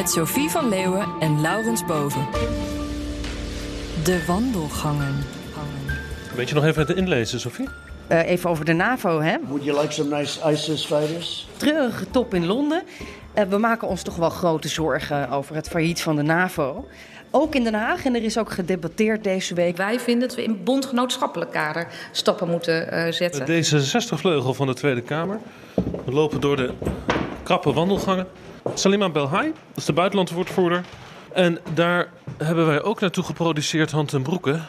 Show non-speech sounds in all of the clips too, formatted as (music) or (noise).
Met Sophie van Leeuwen en Laurens Boven. De wandelgangen. Weet je nog even het inlezen, Sophie? Uh, even over de NAVO, hè? Would you like some nice ISIS fighters? Treurige top in Londen. Uh, we maken ons toch wel grote zorgen over het failliet van de NAVO. Ook in Den Haag, en er is ook gedebatteerd deze week. Wij vinden dat we in bondgenootschappelijk kader stappen moeten uh, zetten. De D66-vleugel van de Tweede Kamer. We lopen door de krappe wandelgangen. Salima Belhai, dat is de buitenlandwoordvoerder. En daar hebben wij ook naartoe geproduceerd Hand en Broeke,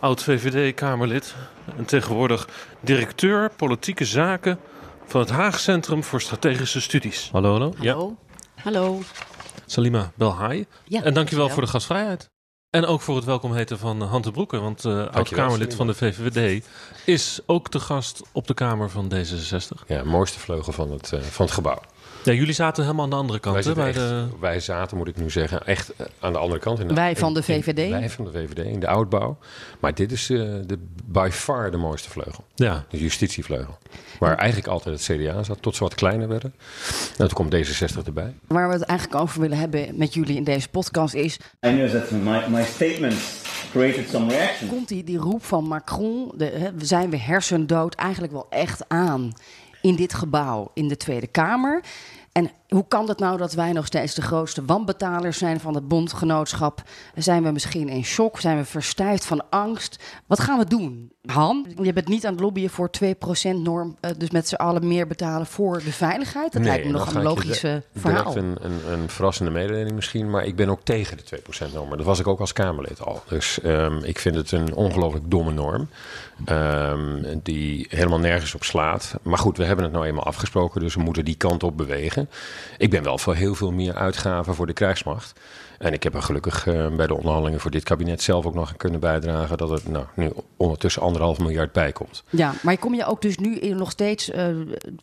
oud-VVD-Kamerlid. En tegenwoordig directeur politieke zaken van het Haag Centrum voor Strategische Studies. Hallo, hallo. Hallo. Hallo. Salima Belhai. Ja, en dankjewel voor de gastvrijheid. En ook voor het welkom heten van Hand en Broeke, want uh, oud-Kamerlid van de VVD is ook de gast op de Kamer van D66. Ja, mooiste vleugel van het, uh, van het gebouw. Ja, jullie zaten helemaal aan de andere kant. Wij, hè, bij echt, de... wij zaten, moet ik nu zeggen, echt uh, aan de andere kant. In de, wij van de VVD? In, wij van de VVD, in de oudbouw. Maar dit is uh, de, by far de mooiste vleugel. Ja. De justitievleugel. Waar ja. eigenlijk altijd het CDA zat, tot ze wat kleiner werden. En toen komt D66 erbij. Waar we het eigenlijk over willen hebben met jullie in deze podcast is... I know that my, my statements created some reaction. Komt die, die roep van Macron, de, he, zijn we hersendood, eigenlijk wel echt aan in dit gebouw in de Tweede Kamer? En hoe kan het nou dat wij nog steeds de grootste wanbetalers zijn van het bondgenootschap? Zijn we misschien in shock? Zijn we verstijfd van angst? Wat gaan we doen? Han, je bent niet aan het lobbyen voor 2%-norm, dus met z'n allen meer betalen voor de veiligheid. Dat nee, lijkt me nog een logische verhaal. Een, een, een verrassende mededeling misschien, maar ik ben ook tegen de 2%-norm. Dat was ik ook als Kamerlid al. Dus um, ik vind het een ongelooflijk domme norm. Um, die helemaal nergens op slaat. Maar goed, we hebben het nou eenmaal afgesproken, dus we moeten die kant op bewegen. Ik ben wel voor heel veel meer uitgaven voor de krijgsmacht. En ik heb er gelukkig uh, bij de onderhandelingen voor dit kabinet zelf ook nog kunnen bijdragen dat er nou, nu ondertussen anderhalf miljard bij komt. Ja, maar kom je ook dus nu nog steeds, uh,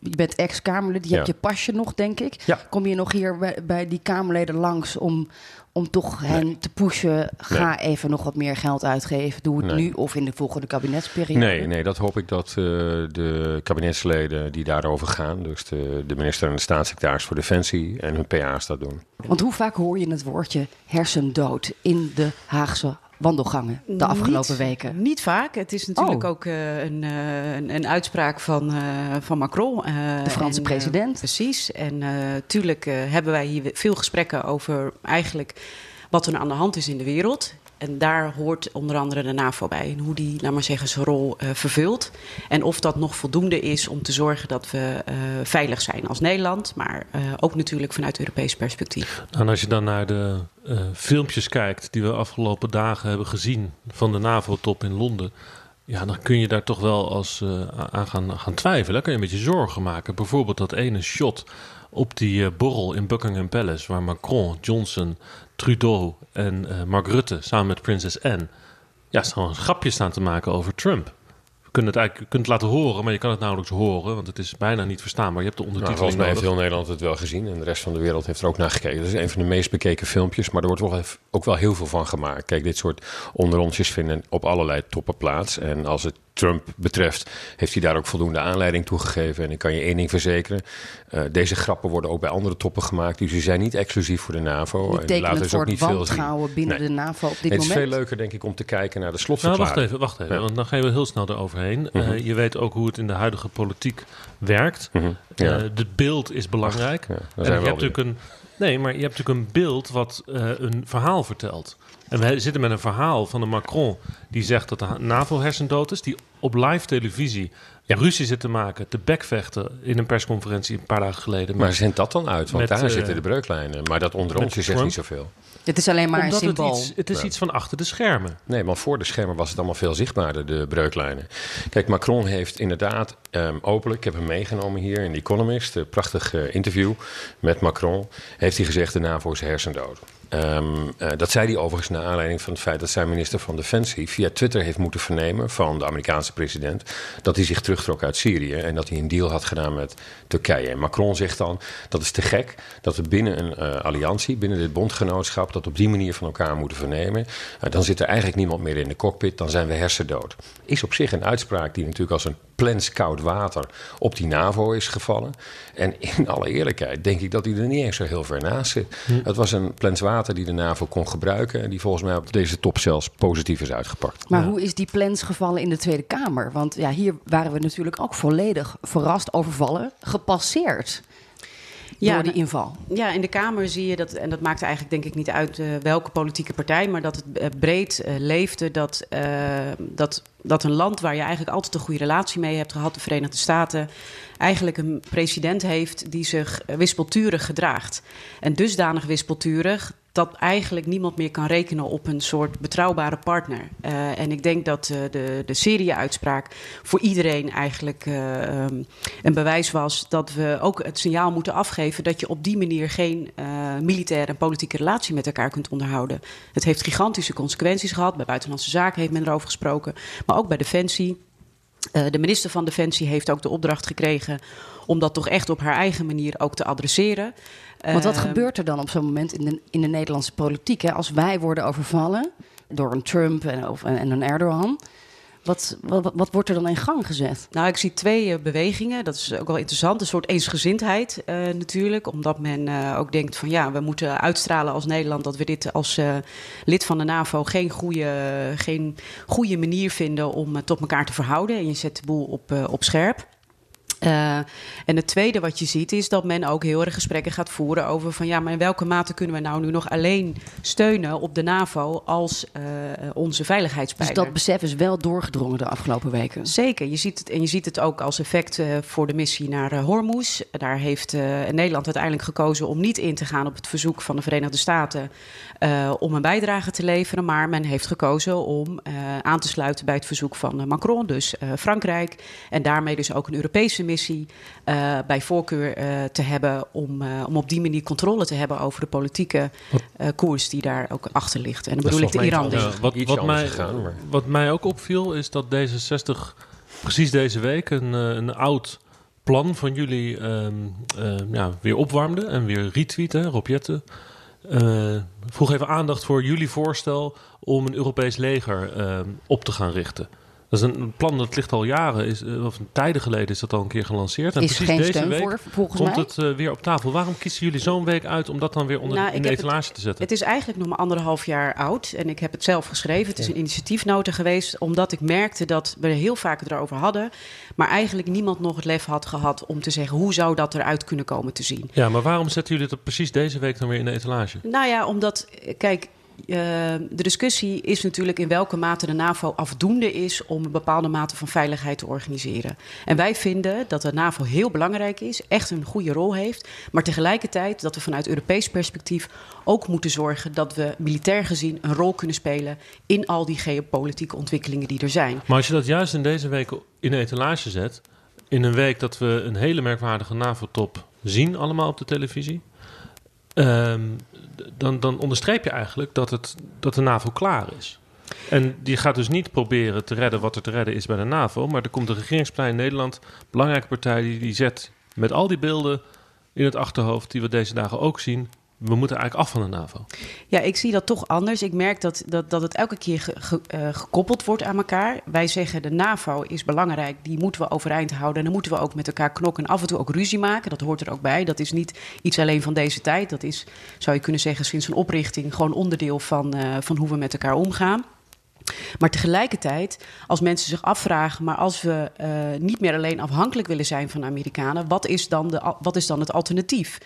je bent ex-Kamerlid, je ja. hebt je pasje nog, denk ik. Ja. Kom je nog hier bij, bij die Kamerleden langs om, om toch nee. hen te pushen? Ga nee. even nog wat meer geld uitgeven. Doe het nee. nu of in de volgende kabinetsperiode. Nee, nee dat hoop ik dat uh, de kabinetsleden die daarover gaan, dus de, de minister en de staatssecretaris voor Defensie en hun PA's dat doen. Want hoe vaak hoor je het woordje hersendood in de Haagse wandelgangen de afgelopen niet, weken? Niet vaak. Het is natuurlijk oh. ook uh, een, uh, een, een, uitspraak van, uh, van Macron. de Franse en, president. precies. En natuurlijk hebben wij hier veel gesprekken over eigenlijk wat er aan de hand is in de wereld. En daar hoort onder andere de NAVO bij. En hoe die, laat maar zeggen, zijn rol uh, vervult. En of dat nog voldoende is om te zorgen dat we uh, veilig zijn als Nederland. Maar uh, ook natuurlijk vanuit Europees perspectief. En als je dan naar de filmpjes kijkt die we afgelopen dagen hebben gezien van de NAVO-top in Londen. Ja, dan kun je daar toch wel als, aan gaan, gaan twijfelen. Dan kun je een beetje zorgen maken. Bijvoorbeeld dat ene shot op die borrel in Buckingham Palace, waar Macron, Johnson, Trudeau en uh, Mark Rutte samen met prinses Anne ja, gewoon een grapje staan te maken over Trump. We kunnen het eigenlijk je kunt het laten horen, maar je kan het nauwelijks horen, want het is bijna niet verstaanbaar. Je hebt de ondertiteling nou, Volgens mij heeft heel Nederland het wel gezien en de rest van de wereld heeft er ook naar gekeken. Dat is een van de meest bekeken filmpjes, maar er wordt wel ook wel heel veel van gemaakt. Kijk, dit soort onderrondjes vinden op allerlei toppen plaats. En als het Trump betreft, heeft hij daar ook voldoende aanleiding toe gegeven. En ik kan je één ding verzekeren: uh, deze grappen worden ook bij andere toppen gemaakt. Dus die zijn niet exclusief voor de NAVO. En laten dus ook niet veel zien. binnen nee. de NAVO op dit nee, moment. Het is veel leuker, denk ik, om te kijken naar de slotverklaring. Nou, wacht even, wacht even, ja. want dan gaan we heel snel eroverheen. Mm -hmm. uh, je weet ook hoe het in de huidige politiek werkt. Mm -hmm. ja. uh, de beeld is belangrijk. Ja, en je hebt natuurlijk een. Nee, maar je hebt natuurlijk een beeld wat een verhaal vertelt. En we zitten met een verhaal van de Macron die zegt dat de NAVO hersendood is, die op live televisie ruzie zit te maken, te bekvechten in een persconferentie een paar dagen geleden. Maar zendt dat dan uit? Want met, daar eh, zitten de breuklijnen. Maar dat onder ons Trump. niet zoveel. Het is alleen maar Omdat een symbool. Het, iets, het is Ja. iets van achter de schermen. Nee, maar voor de schermen was het allemaal veel zichtbaarder, de breuklijnen. Kijk, Macron heeft inderdaad ehm, openlijk, ik heb hem meegenomen hier in The Economist, een prachtig eh, interview met Macron, heeft hij gezegd de NAVO is hersendood. Ehm, eh, dat zei hij overigens naar aanleiding van het feit dat zijn minister van Defensie via Twitter heeft moeten vernemen van de Amerikaanse president dat hij zich terugtrok uit Syrië en dat hij een deal had gedaan met Turkije. En Macron zegt dan dat is te gek dat we binnen een eh, alliantie, binnen dit bondgenootschap, dat op die manier van elkaar moeten vernemen. Eh, dan zit er eigenlijk niemand meer in de cockpit, dan zijn we hersendood. Is op zich een uitspraak die natuurlijk als een plens koud water op die NAVO is gevallen. En in (laughs) alle eerlijkheid denk ik dat hij er niet eens zo heel ver naast zit. Het was een plens water die de NAVO kon gebruiken en die volgens mij op deze top zelfs positief is uitgepakt. Maar hoe is die plans gevallen in de Tweede Kamer? Want ja, hier waren we natuurlijk ook volledig verrast, overvallen, gepasseerd door die inval. Ja, in de Kamer zie je dat, en dat maakt eigenlijk denk ik niet uit eh, welke politieke partij, maar dat het eh, breed eh, leefde dat, dat, dat een land waar je eigenlijk altijd een goede relatie mee hebt gehad, de Verenigde Staten, eigenlijk een president heeft die zich wispelturig gedraagt. En dusdanig wispelturig dat eigenlijk niemand meer kan rekenen op een soort betrouwbare partner. Eh, en ik denk dat eh, de, de Syrië-uitspraak voor iedereen eigenlijk eh, ehm, een bewijs was dat we ook het signaal moeten afgeven dat je op die manier geen militaire en politieke relatie met elkaar kunt onderhouden. Het heeft gigantische consequenties gehad. Bij Buitenlandse Zaken heeft men erover gesproken, maar ook bij Defensie. De minister van Defensie heeft ook de opdracht gekregen om dat toch echt op haar eigen manier ook te adresseren. Want wat Ehm, gebeurt er dan op zo'n moment in de, in de Nederlandse politiek? Hè? Als wij worden overvallen door een Trump en, of, en een Erdogan. Wat, wat, wat wordt er dan in gang gezet? Nou, ik zie twee eh, bewegingen. Dat is ook wel interessant. Een soort eensgezindheid eh, natuurlijk. Omdat men eh, ook denkt van ja, we moeten uitstralen als Nederland... dat we dit als lid van de NAVO geen goede, geen goede manier vinden om het tot elkaar te verhouden. En je zet de boel op, op scherp. Eh, en het tweede wat je ziet is dat men ook heel erg gesprekken gaat voeren over van ja, maar in welke mate kunnen we nou nu nog alleen steunen op de NAVO als eh, onze Dus veiligheidspijler. dat besef is wel doorgedrongen de afgelopen weken. Zeker, je ziet het, en je ziet het ook als effect eh, voor de missie naar Hormuz. Daar heeft Nederland uiteindelijk gekozen om niet in te gaan op het verzoek van de Verenigde Staten om een bijdrage te leveren. Maar men heeft gekozen om aan te sluiten bij het verzoek van Macron, dus Frankrijk. En daarmee dus ook een Europese missie eh, bij voorkeur eh, te hebben om, eh, om op die manier controle te hebben over de politieke eh, koers die daar ook achter ligt. En dan bedoel ik de Iran. Ja, wat, wat, mij, gegaan, maar- wat mij ook opviel is dat D66 precies deze week een, een oud plan van jullie ehm, ehm, ja, weer opwarmde en weer retweette. Rob Jetten eh, vroeg even aandacht voor jullie voorstel om een Europees leger ehm, op te gaan richten. Dat is een, plan dat ligt al jaren, is, eh, of tijden geleden is dat al een keer gelanceerd. En Is precies geen deze steun week voor, volgens komt mij. het eh, weer op tafel. Waarom kiezen jullie zo'n week uit om dat dan weer onder Nou, in ik de het- etalage te zetten? Het is eigenlijk nog maar anderhalf jaar oud. En ik heb het zelf geschreven. Het is een initiatiefnota geweest. Omdat ik merkte dat we er heel vaak het erover hadden. Maar eigenlijk niemand nog het lef had gehad om te zeggen... hoe zou dat eruit kunnen komen te zien. Ja, maar waarom zetten jullie het precies deze week dan weer in de etalage? Nou ja, omdat, eh, kijk, eh, de discussie is natuurlijk in welke mate de NAVO afdoende is om een bepaalde mate van veiligheid te organiseren. En wij vinden dat de NAVO heel belangrijk is, echt een goede rol heeft, maar tegelijkertijd dat we vanuit Europees perspectief ook moeten zorgen dat we militair gezien een rol kunnen spelen in al die geopolitieke ontwikkelingen die er zijn. Maar als je dat juist in deze week in de etalage zet, in een week dat we een hele merkwaardige NAVO-top zien, allemaal op de televisie, ehm, dan, dan onderstreep je eigenlijk dat, het, dat de NAVO klaar is. En die gaat dus niet proberen te redden wat er te redden is bij de NAVO, maar er komt een regeringspartij in Nederland, belangrijke partij, die, die zet met al die beelden in het achterhoofd, die we deze dagen ook zien, we moeten eigenlijk af van de NAVO. Ja, ik zie dat toch anders. Ik merk dat, dat, dat het elke keer eh, gekoppeld wordt aan elkaar. Wij zeggen de NAVO is belangrijk, die moeten we overeind houden. En dan moeten we ook met elkaar knokken en af en toe ook ruzie maken. Dat hoort er ook bij. Dat is niet iets alleen van deze tijd. Dat is, zou je kunnen zeggen, sinds een oprichting gewoon onderdeel van, eh, van hoe we met elkaar omgaan. Maar tegelijkertijd, als mensen zich afvragen, maar als we uh, niet meer alleen afhankelijk willen zijn van Amerikanen, wat is dan, de, wat is dan het alternatief?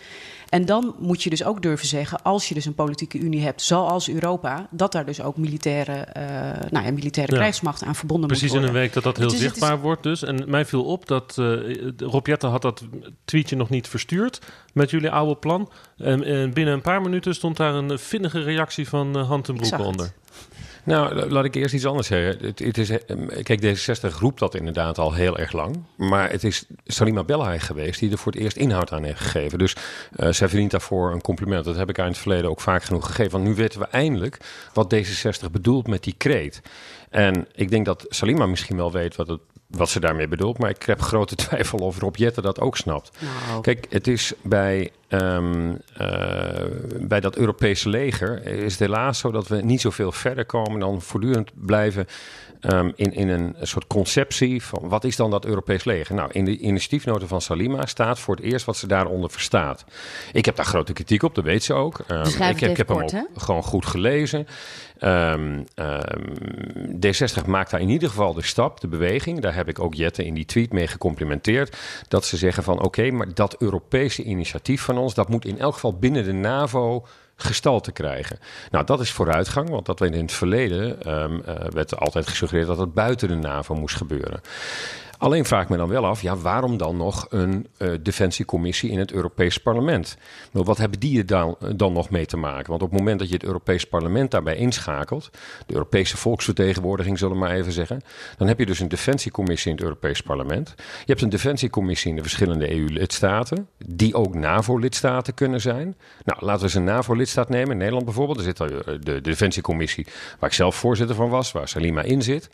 En dan moet je dus ook durven zeggen, als je dus een politieke unie hebt, zoals Europa, dat daar dus ook militaire, uh, nou ja, militaire ja. krijgsmacht aan verbonden Precies moet worden. Precies in een week dat dat heel zichtbaar is... wordt dus. En mij viel op dat uh, Rob Jette had dat tweetje nog niet verstuurd met jullie oude plan. En, en binnen een paar minuten stond daar een vinnige reactie van uh, Hand en Broek onder. Nou, laat ik eerst iets anders zeggen. Het, het is, kijk, D66 roept dat inderdaad al heel erg lang. Maar het is Salima Belhaai geweest die er voor het eerst inhoud aan heeft gegeven. Dus uh, zij verdient daarvoor een compliment. Dat heb ik haar in het verleden ook vaak genoeg gegeven. Want nu weten we eindelijk wat D66 bedoelt met die kreet. En ik denk dat Salima misschien wel weet wat het wat ze daarmee bedoelt. Maar ik heb grote (laughs) twijfel of Rob Jette dat ook snapt. Nou. Kijk, het is bij, um, uh, bij dat Europese leger... is het helaas zo dat we niet zoveel verder komen... dan voortdurend blijven um, in, in een soort conceptie van... wat is dan dat Europees leger? Nou, in de initiatiefnoten van Salima staat voor het eerst wat ze daaronder verstaat. Ik heb daar grote kritiek op, dat weet ze ook. Um, ik heb, ik heb kort, hem ook gewoon goed gelezen. Um, D60 maakt daar in ieder geval de stap, de beweging. Daar heb ik ook Jette in die tweet mee gecomplimenteerd. Dat ze zeggen van oké, okay, maar dat Europese initiatief van ons, dat moet in elk geval binnen de NAVO gestalte krijgen. Nou, dat is vooruitgang, want dat werd in het verleden um, uh, werd altijd gesuggereerd dat het buiten de NAVO moest gebeuren. Alleen vraag ik me dan wel af, ja, waarom dan nog een uh, defensiecommissie in het Europees Parlement? Nou, wat hebben die er dan, dan nog mee te maken? Want op het moment dat je het Europees Parlement daarbij inschakelt, de Europese volksvertegenwoordiging zullen we maar even zeggen, dan heb je dus een defensiecommissie in het Europees Parlement. Je hebt een defensiecommissie in de verschillende EU-lidstaten, die ook NAVO-lidstaten kunnen zijn. Nou, laten we eens een NAVO-lidstaat nemen, Nederland bijvoorbeeld. Er zit de, de defensiecommissie waar ik zelf voorzitter van was, waar Salima in zit.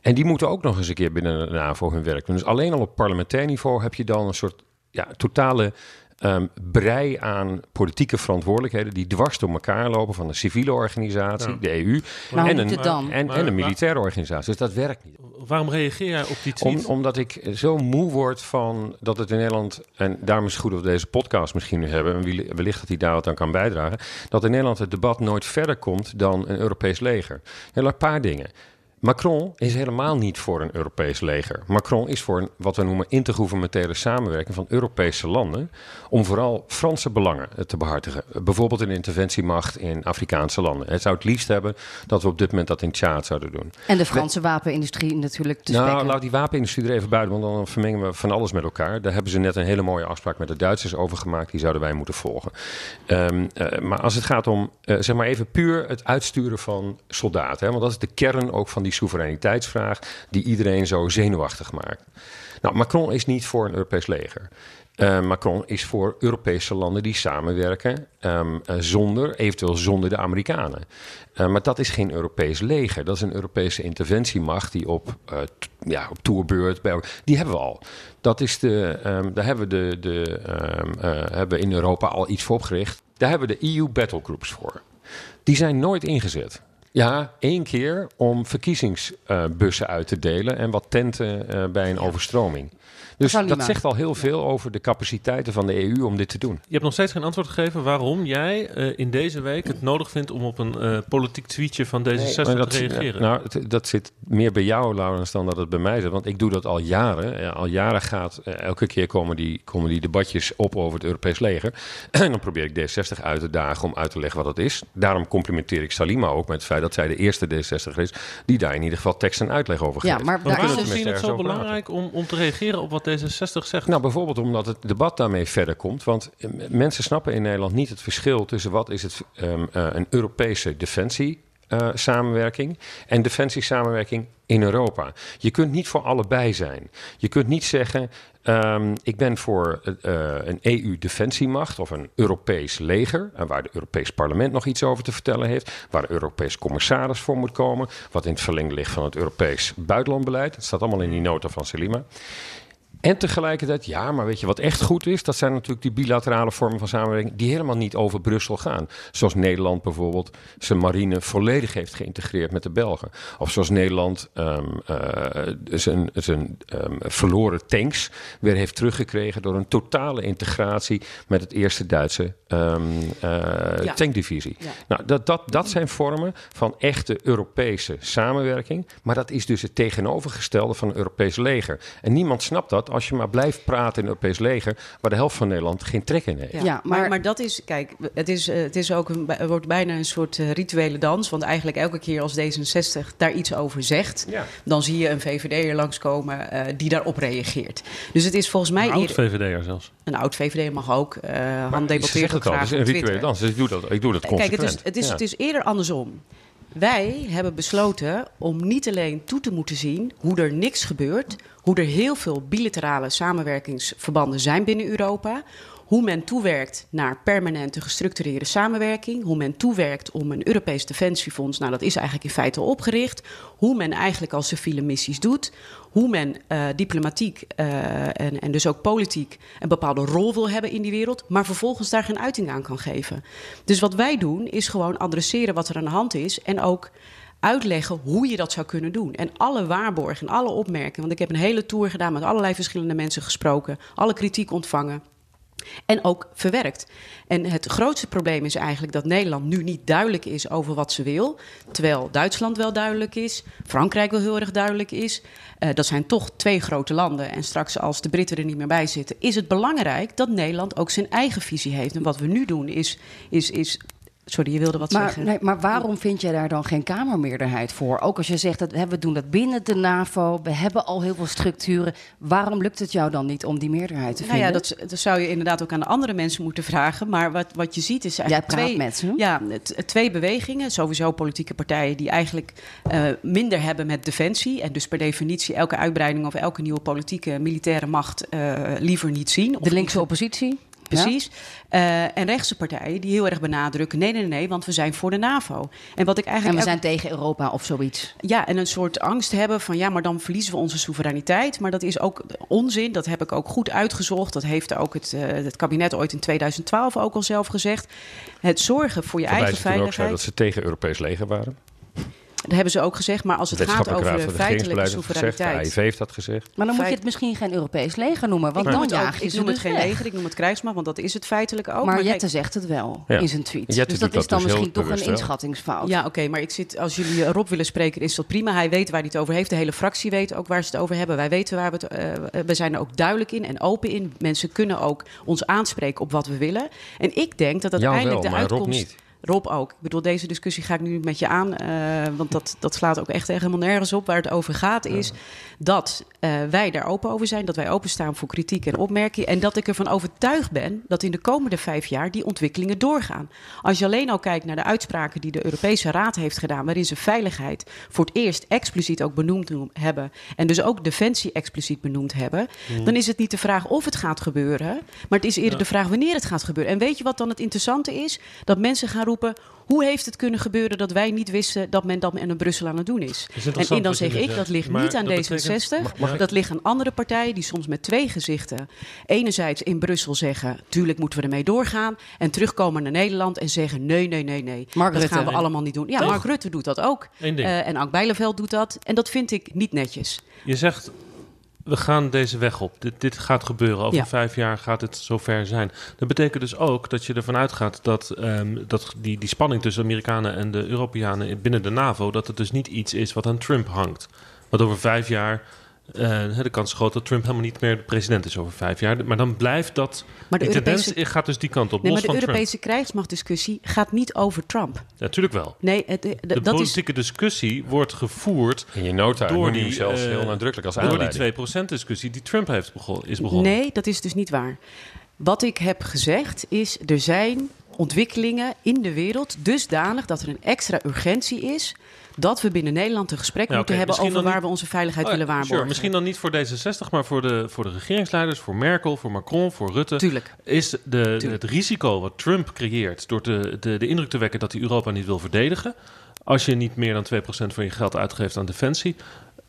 En die moeten ook nog eens een keer binnen de NAVO hun werk doen. Dus alleen al op parlementair niveau heb je dan een soort ja, totale um, brei aan politieke verantwoordelijkheden die dwars door elkaar lopen van een civiele organisatie, ja. de EU, nou, en, een, en, Maar- en een militaire organisatie. Dus dat werkt niet. Waarom reageer jij op die tweet? Om, omdat ik zo moe word van dat het in Nederland, en daarom is het goed dat we deze podcast misschien nu hebben, en wellicht dat hij daar wat aan kan bijdragen, dat in Nederland het debat nooit verder komt dan een Europees leger. Heel een paar dingen. Macron is helemaal niet voor een Europees leger. Macron is voor een, wat we noemen intergouvernementaire samenwerking van Europese landen. Om vooral Franse belangen eh, te behartigen. Bijvoorbeeld een interventiemacht in Afrikaanse landen. Het zou het liefst hebben dat we op dit moment dat in Tjaad zouden doen. En de Franse wapenindustrie natuurlijk te Nou, spekken. laat die wapenindustrie er even buiten, want dan vermengen we van alles met elkaar. Daar hebben ze net een hele mooie afspraak met de Duitsers over gemaakt. Die zouden wij moeten volgen. Ehm, eh, maar als het gaat om, eh, zeg maar even puur het uitsturen van soldaten. Hè, want dat is de kern ook van die soevereiniteitsvraag die iedereen zo zenuwachtig maakt. Nou, Macron is niet voor een Europees leger. Eh, Macron is voor Europese landen die samenwerken ehm, eh, zonder, eventueel zonder de Amerikanen. Eh, maar dat is geen Europees leger. Dat is een Europese interventiemacht die op, ja, op toerbeurt... Bij, die hebben we al. Dat is de, ehm, daar hebben we, de, de, ehm, eh, hebben we in Europa al iets voor opgericht. Daar hebben we de EU battlegroups voor. Die zijn nooit ingezet. Ja, één keer om verkiezingsbussen uit te delen en wat tenten eh, bij een overstroming. Dus dat zegt al heel veel over de capaciteiten van de EU om dit te doen. Je hebt nog steeds geen antwoord gegeven waarom jij eh, in deze week het nodig vindt om op een eh, politiek tweetje van D66 Maar dat, te reageren. Nou, het- dat zit meer bij jou, Laurens, dan dat het bij mij zit. Want ik doe dat al jaren. Al jaren gaat, eh, elke keer komen die, komen die debatjes op over het Europees leger. (clears throat) en dan probeer ik D60 uit te dagen om uit te leggen wat het is. Daarom complimenteer ik Salima ook met het feit dat zij de eerste D60 is... die daar in ieder geval tekst en uitleg over Ja, geeft. maar Maar daar is waarom je het zo belangrijk om, om te reageren op wat D66 zegt? Nou, bijvoorbeeld omdat het debat daarmee verder komt. Want eh, mensen snappen in Nederland niet het verschil tussen wat is het ehm, eh, een Europese defensie. eh, samenwerking en defensiesamenwerking in Europa. Je kunt niet voor allebei zijn. Je kunt niet zeggen: ehm, ik ben voor eh, een EU-defensiemacht of een Europees leger, en waar het Europees Parlement nog iets over te vertellen heeft, waar Europees commissaris voor moet komen, wat in het verlengde ligt van het Europees buitenlandbeleid. Het staat allemaal in die nota van Selima. En tegelijkertijd, ja, maar weet je wat echt goed is? Dat zijn natuurlijk die bilaterale vormen van samenwerking die helemaal niet over Brussel gaan. Zoals Nederland bijvoorbeeld zijn marine volledig heeft geïntegreerd met de Belgen. Of zoals Nederland um, zijn, zijn um, verloren tanks weer heeft teruggekregen door een totale integratie met het eerste Duitse um, ja. tankdivisie. Ja. Nou, dat, dat, dat zijn vormen van echte Europese samenwerking. Maar dat is dus het tegenovergestelde van een Europees leger. En niemand snapt dat als je maar blijft praten in het Europees leger, waar de helft van Nederland geen trek in heeft. Ja, maar, maar, dat is, kijk, het, is, eh, het, is ook een, het wordt bijna een soort uh, rituele dans. Want eigenlijk elke keer als D66 daar iets over zegt, ja. dan zie je een VVD'er langskomen uh, die daarop reageert. Dus het is volgens mij. Een oud VVD'er zelfs. Een oud VVD'er mag ook. Uh, Han debatteert ook graag. Het is een rituele dans, dus ik doe dat, ik doe dat consequent. Kijk, het is, het is, ja. het is eerder andersom. Wij hebben besloten om niet alleen toe te moeten zien hoe er niks gebeurt, hoe er heel veel bilaterale samenwerkingsverbanden zijn binnen Europa, hoe men toewerkt naar permanente gestructureerde samenwerking, hoe men toewerkt om een Europees defensiefonds, nou dat is eigenlijk in feite opgericht, hoe men eigenlijk al civiele missies doet, hoe men uh, diplomatiek uh, en, en dus ook politiek een bepaalde rol wil hebben in die wereld, maar vervolgens daar geen uiting aan kan geven. Dus wat wij doen is gewoon adresseren wat er aan de hand is en ook uitleggen hoe je dat zou kunnen doen. En alle waarborgen en alle opmerkingen, want ik heb een hele tour gedaan met allerlei verschillende mensen gesproken, alle kritiek ontvangen. En ook verwerkt. En het grootste probleem is eigenlijk dat Nederland nu niet duidelijk is over wat ze wil. Terwijl Duitsland wel duidelijk is, Frankrijk wel heel erg duidelijk is. Uh, dat zijn toch twee grote landen. En straks, als de Britten er niet meer bij zitten, is het belangrijk dat Nederland ook zijn eigen visie heeft. En wat we nu doen is, is, is Sorry, je wilde wat maar, zeggen. Nee, maar waarom vind jij daar dan geen Kamermeerderheid voor? Ook als je zegt dat we doen dat binnen de NAVO, we hebben al heel veel structuren. Waarom lukt het jou dan niet om die meerderheid te vinden? Nou ja, dat, dat zou je inderdaad ook aan de andere mensen moeten vragen. Maar wat, wat je ziet is eigenlijk twee, met. Ja, twee bewegingen. Sowieso politieke partijen die eigenlijk uh, minder hebben met defensie. En dus per definitie elke uitbreiding of elke nieuwe politieke militaire macht uh, liever niet zien. De linkse oppositie? Precies. Ja? Uh, en rechtse partijen die heel erg benadrukken: nee, nee, nee, want we zijn voor de NAVO. En, wat ik eigenlijk en we zijn tegen Europa of zoiets. Ja, en een soort angst hebben van ja, maar dan verliezen we onze soevereiniteit. Maar dat is ook onzin. Dat heb ik ook goed uitgezocht. Dat heeft ook het, uh, het kabinet ooit in 2012 ook al zelf gezegd. Het zorgen voor je eigen veiligheid. Ook dat ze tegen Europees leger waren. Dat hebben ze ook gezegd, maar als het gaat over de, feitelijke soevereiniteit. Gezegd, de AIV heeft dat gezegd. Maar dan moet je het misschien geen Europees leger noemen. Want ik dan noem het, jaag ook, ik noem het geen weg. leger, ik noem het krijgsmacht, want dat is het feitelijk ook. Maar, maar Jette kijk, zegt het wel Ja. in zijn tweet. Jette dus dat is dan dus misschien toch een inschattingsfout. Ja, oké, maar ik zit, als jullie Rob willen spreken, is dat prima. Hij weet waar hij het over heeft. De hele fractie weet ook waar ze het over hebben. Wij weten waar we het. eh, we zijn er ook duidelijk in en open in. Mensen kunnen ook ons aanspreken op wat we willen. En ik denk dat uiteindelijk de uitkomst. Rob ook. Ik bedoel, deze discussie ga ik nu met je aan. eh, want dat, dat slaat ook echt helemaal nergens op. Waar het over gaat is dat eh, wij daar open over zijn. Dat wij openstaan voor kritiek en opmerkingen. En dat ik ervan overtuigd ben dat in de komende vijf jaar die ontwikkelingen doorgaan. Als je alleen al kijkt naar de uitspraken die de Europese Raad heeft gedaan. Waarin ze veiligheid voor het eerst expliciet ook benoemd hebben. En dus ook defensie expliciet benoemd hebben. Dan is het niet de vraag of het gaat gebeuren. Maar het is eerder de vraag wanneer het gaat gebeuren. En weet je wat dan het interessante is? Dat mensen gaan roepen. Hoe heeft het kunnen gebeuren dat wij niet wisten dat men dat in Brussel aan het doen is? is En dan zeg ik, dat ligt niet aan dat D66. betekent- Mag- mag ik- dat ligt aan andere partijen die soms met twee gezichten. Enerzijds in Brussel zeggen, tuurlijk moeten we ermee doorgaan. En terugkomen naar Nederland en zeggen, nee, nee, nee, nee. Mark dat Rutte. gaan we allemaal niet doen. Ja, Toch? Mark Rutte doet dat ook. Eh, en Ank Bijleveld doet dat. En dat vind ik niet netjes. Je zegt, we gaan deze weg op. Dit, dit gaat gebeuren. Over Ja. vijf jaar gaat het zover zijn. Dat betekent dus ook dat je ervan uitgaat dat, ehm, dat die, die spanning tussen Amerikanen en de Europeanen binnen de NAVO, dat het dus niet iets is wat aan Trump hangt. Want over vijf jaar, eh, hè, de kans is groot dat Trump helemaal niet meer de president is over vijf jaar. Maar dan blijft dat. Maar de die tendens Europese- gaat dus die kant op. Nee, los maar de van Europese krijgsmachtdiscussie gaat niet over Trump. Natuurlijk wel. Nee, het, de- De dat is... politieke discussie wordt gevoerd In je nota door die, hem zelfs eh, heel nadrukkelijk als door die aanleiding. 2% discussie die Trump heeft begon, is begonnen. Nee, dat is dus niet waar. Wat ik heb gezegd is, er zijn ontwikkelingen in de wereld dusdanig dat er een extra urgentie is dat we binnen Nederland een gesprek Ja, moeten hebben misschien over waar niet- we onze veiligheid Oh ja, willen waarborgen. sure. Misschien dan niet voor D66, maar voor de, voor de regeringsleiders, voor Merkel, voor Macron, voor Rutte. Tuurlijk. Is de, het risico wat Trump creëert door de, de, de indruk te wekken dat hij Europa niet wil verdedigen, als je niet meer dan 2% van je geld uitgeeft aan defensie,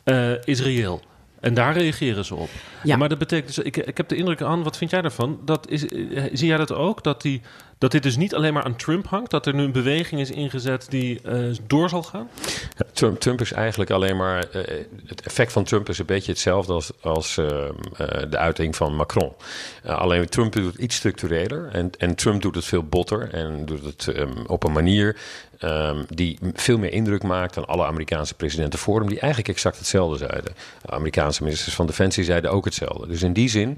eh, is reëel. En daar reageren ze op. Ja. Maar dat betekent dus, ik, ik heb de indruk aan, wat vind jij daarvan? Dat is, eh, zie jij dat ook? Dat, die, dat dit dus niet alleen maar aan Trump hangt, dat er nu een beweging is ingezet die eh, door zal gaan? Ja, Trump, Trump is eigenlijk alleen maar. eh, het effect van Trump is een beetje hetzelfde als, als ehm, eh, de uiting van Macron. Alleen Trump doet het iets structureler. En, en Trump doet het veel botter. En doet het ehm, op een manier ehm, die veel meer indruk maakt dan alle Amerikaanse presidenten voor hem, die eigenlijk exact hetzelfde zeiden. De Amerikaanse ministers van Defensie zeiden ook hetzelfde. Dus in die zin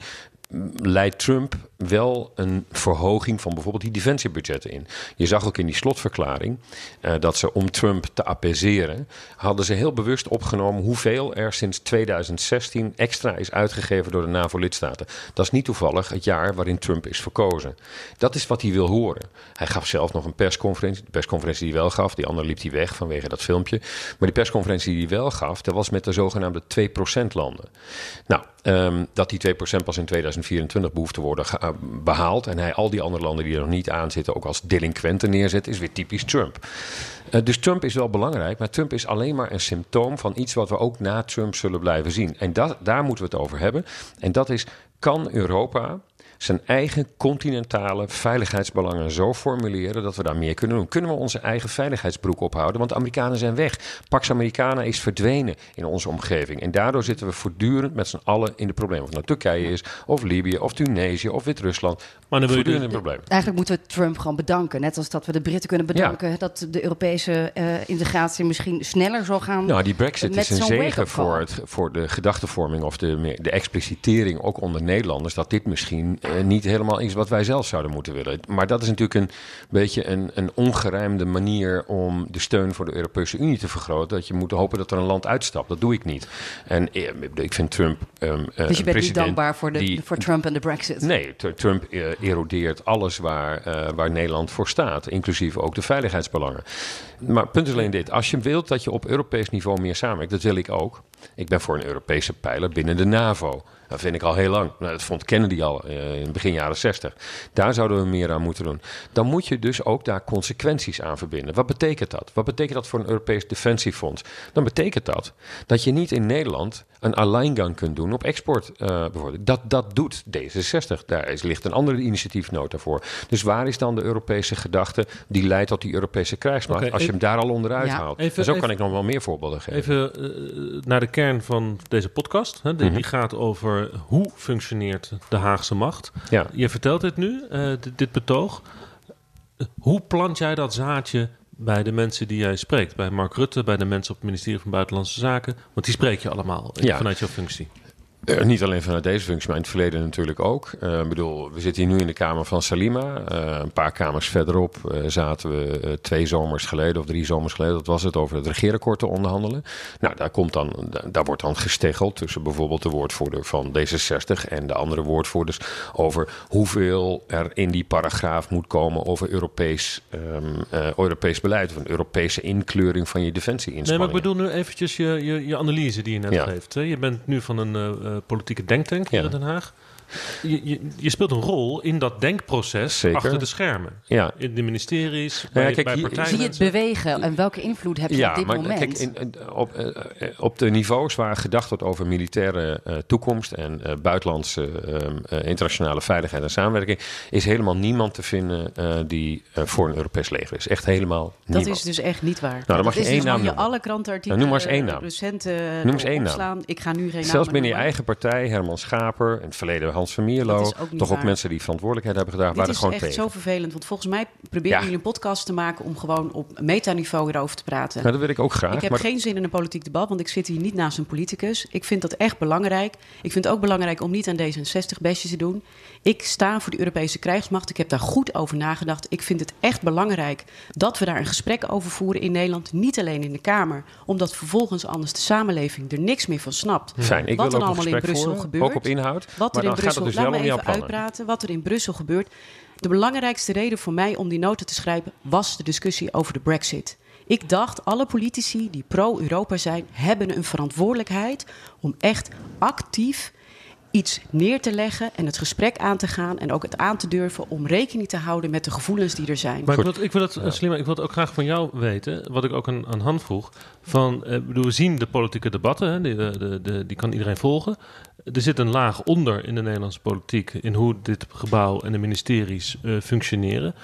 leidt Trump wel een verhoging van bijvoorbeeld die defensiebudgetten in. Je zag ook in die slotverklaring eh, dat ze om Trump te apeseren, hadden ze heel bewust opgenomen hoeveel er sinds 2016 extra is uitgegeven door de NAVO-lidstaten. Dat is niet toevallig het jaar waarin Trump is verkozen. Dat is wat hij wil horen. Hij gaf zelf nog een persconferentie. De persconferentie die hij wel gaf, die andere liep hij weg vanwege dat filmpje. Maar die persconferentie die hij wel gaf, dat was met de zogenaamde 2% landen. Nou, ehm, dat die 2% pas in 2024 behoeft te worden eh, behaald. En hij al die andere landen die er nog niet aan zitten ook als delinquenten neerzet, is weer typisch Trump. Eh, dus Trump is wel belangrijk, maar Trump is alleen maar een symptoom van iets wat we ook na Trump zullen blijven zien. En dat, daar moeten we het over hebben. En dat is, kan Europa zijn eigen continentale veiligheidsbelangen zo formuleren dat we daar meer kunnen doen. Kunnen we onze eigen veiligheidsbroek ophouden? Want Amerikanen zijn weg. Pax Americana is verdwenen in onze omgeving. En daardoor zitten we voortdurend met z'n allen in de problemen. Of het nou Turkije is, of Libië, of Tunesië, of Wit-Rusland. Maar dan wil je Voortdurend dus- in problemen. Eigenlijk moeten we Trump gewoon bedanken. Net als dat we de Britten kunnen bedanken. Dat de Europese eh, integratie misschien sneller zal gaan. Nou, die brexit is een zegen voor, het, voor de gedachtevorming of de, de explicitering, ook onder Nederlanders, dat dit misschien eh, niet helemaal is wat wij zelf zouden moeten willen. Maar dat is natuurlijk een beetje een, een ongerijmde manier om de steun voor de Europese Unie te vergroten. Dat je moet hopen dat er een land uitstapt. Dat doe ik niet. En eh, ik vind Trump. ehm, eh, dus je een bent niet dankbaar voor, de, die- voor Trump en de Brexit. Nee, Tr- Trump erodeert alles waar, eh, waar Nederland voor staat, inclusief ook de veiligheidsbelangen. Maar punt is alleen dit: als je wilt dat je op Europees niveau meer samenwerkt, dat wil ik ook. Ik ben voor een Europese pijler binnen de NAVO. Dat vind ik al heel lang. Nou, dat vond Kennedy al eh, in begin jaren 60. Daar zouden we meer aan moeten doen. Dan moet je dus ook daar consequenties aan verbinden. Wat betekent dat? Wat betekent dat voor een Europees defensiefonds? Dan betekent dat dat je niet in Nederland een alleingang kunt doen op export eh, bijvoorbeeld. Dat, dat doet D66. Daar is, ligt een andere initiatiefnota voor. Dus waar is dan de Europese gedachte die leidt tot die Europese krijgsmacht? Als je hem daar al onderuit Ja. haalt. Even- en zo kan ik nog wel meer voorbeelden geven. Even eh, naar de kern van deze podcast. Hè. Die, Mhm. gaat over hoe functioneert de Haagse macht. Ja. Je vertelt dit nu, eh, dit, dit betoog. Hoe plant jij dat zaadje bij de mensen die jij spreekt? Bij Mark Rutte, bij de mensen op het ministerie van Buitenlandse Zaken? Want die spreek je allemaal Ja. vanuit jouw functie. Eh, niet alleen vanuit deze functie, maar in het verleden natuurlijk ook. Eh, Ik bedoel, we zitten hier nu in de kamer van Salima. Eh, een paar kamers verderop zaten we twee zomers geleden of drie zomers geleden. Dat was het over het regeerakkoord te onderhandelen. Nou, daar, komt dan, da- daar wordt dan gesteggeld tussen bijvoorbeeld de woordvoerder van D66 en de andere woordvoerders over hoeveel er in die paragraaf moet komen over Europees, ehm, eh, Europees beleid of een Europese inkleuring van je Nee, defensieinspanningen. maar ik bedoel nu eventjes je, je, je analyse die je net Ja. geeft. Hè. Je bent nu van een politieke denktank hier in Den Haag. Je, je, je speelt een rol in dat denkproces Zeker. achter de schermen. Ja. In de ministeries, Nou bij, ja, kijk, bij hier- partijen. Zie je het bewegen en welke invloed heb je op dit maar moment? kijk, in, op, eh, eh, op de niveaus waar gedacht wordt over militaire eh, toekomst en eh, buitenlandse ehm, eh, internationale veiligheid en samenwerking, is helemaal niemand te vinden eh, die eh, voor een Europees leger is. Echt helemaal Dat niemand. is dus echt niet waar. Nou, dan mag dat je is één dus naam noemen. alle krantenartikelen Nou, noem maar eens één naam. recent Noem eens één naam. opslaan. Ik ga nu geen Zelfs binnen je eigen partij, Herman Schaper, in het verleden Hans is ook toch ook mensen die verantwoordelijkheid hebben gedragen, Dit waren is gewoon echt tegen. zo vervelend, want volgens mij proberen jullie een podcast te maken om gewoon op metaniveau erover te praten. Nou, dat wil ik ook graag. Ik heb maar geen zin in een politiek debat, want ik zit hier niet naast een politicus. Ik vind dat echt belangrijk. Ik vind het ook belangrijk om niet aan D66 bestjes te doen. Ik sta voor de Europese krijgsmacht. Ik heb daar goed over nagedacht. Ik vind het echt belangrijk dat we daar een gesprek over voeren in Nederland. Niet alleen in de Kamer, omdat vervolgens anders de samenleving er niks meer van snapt. Fijn, ik wat wil er allemaal in Brussel voeren, gebeurt. ook op inhoud. Wat er in Brussel, dus laat me even uitpraten, wat er in Brussel gebeurt. De belangrijkste reden voor mij om die nota te schrijven was de discussie over de Brexit. Ik dacht, alle politici die pro-Europa zijn, hebben een verantwoordelijkheid om echt actief iets neer te leggen en het gesprek aan te gaan en ook het aan te durven om rekening te houden met de gevoelens die er zijn. Maar ik wil, ik wil het, ja. ik wil het ook graag van jou weten, wat ik ook aan, aan Han vroeg. Van, eh, bedoel, we zien de politieke debatten, hè, die, de, de, die kan iedereen volgen. Er zit een laag onder in de Nederlandse politiek in hoe dit gebouw en de ministeries uh, functioneren.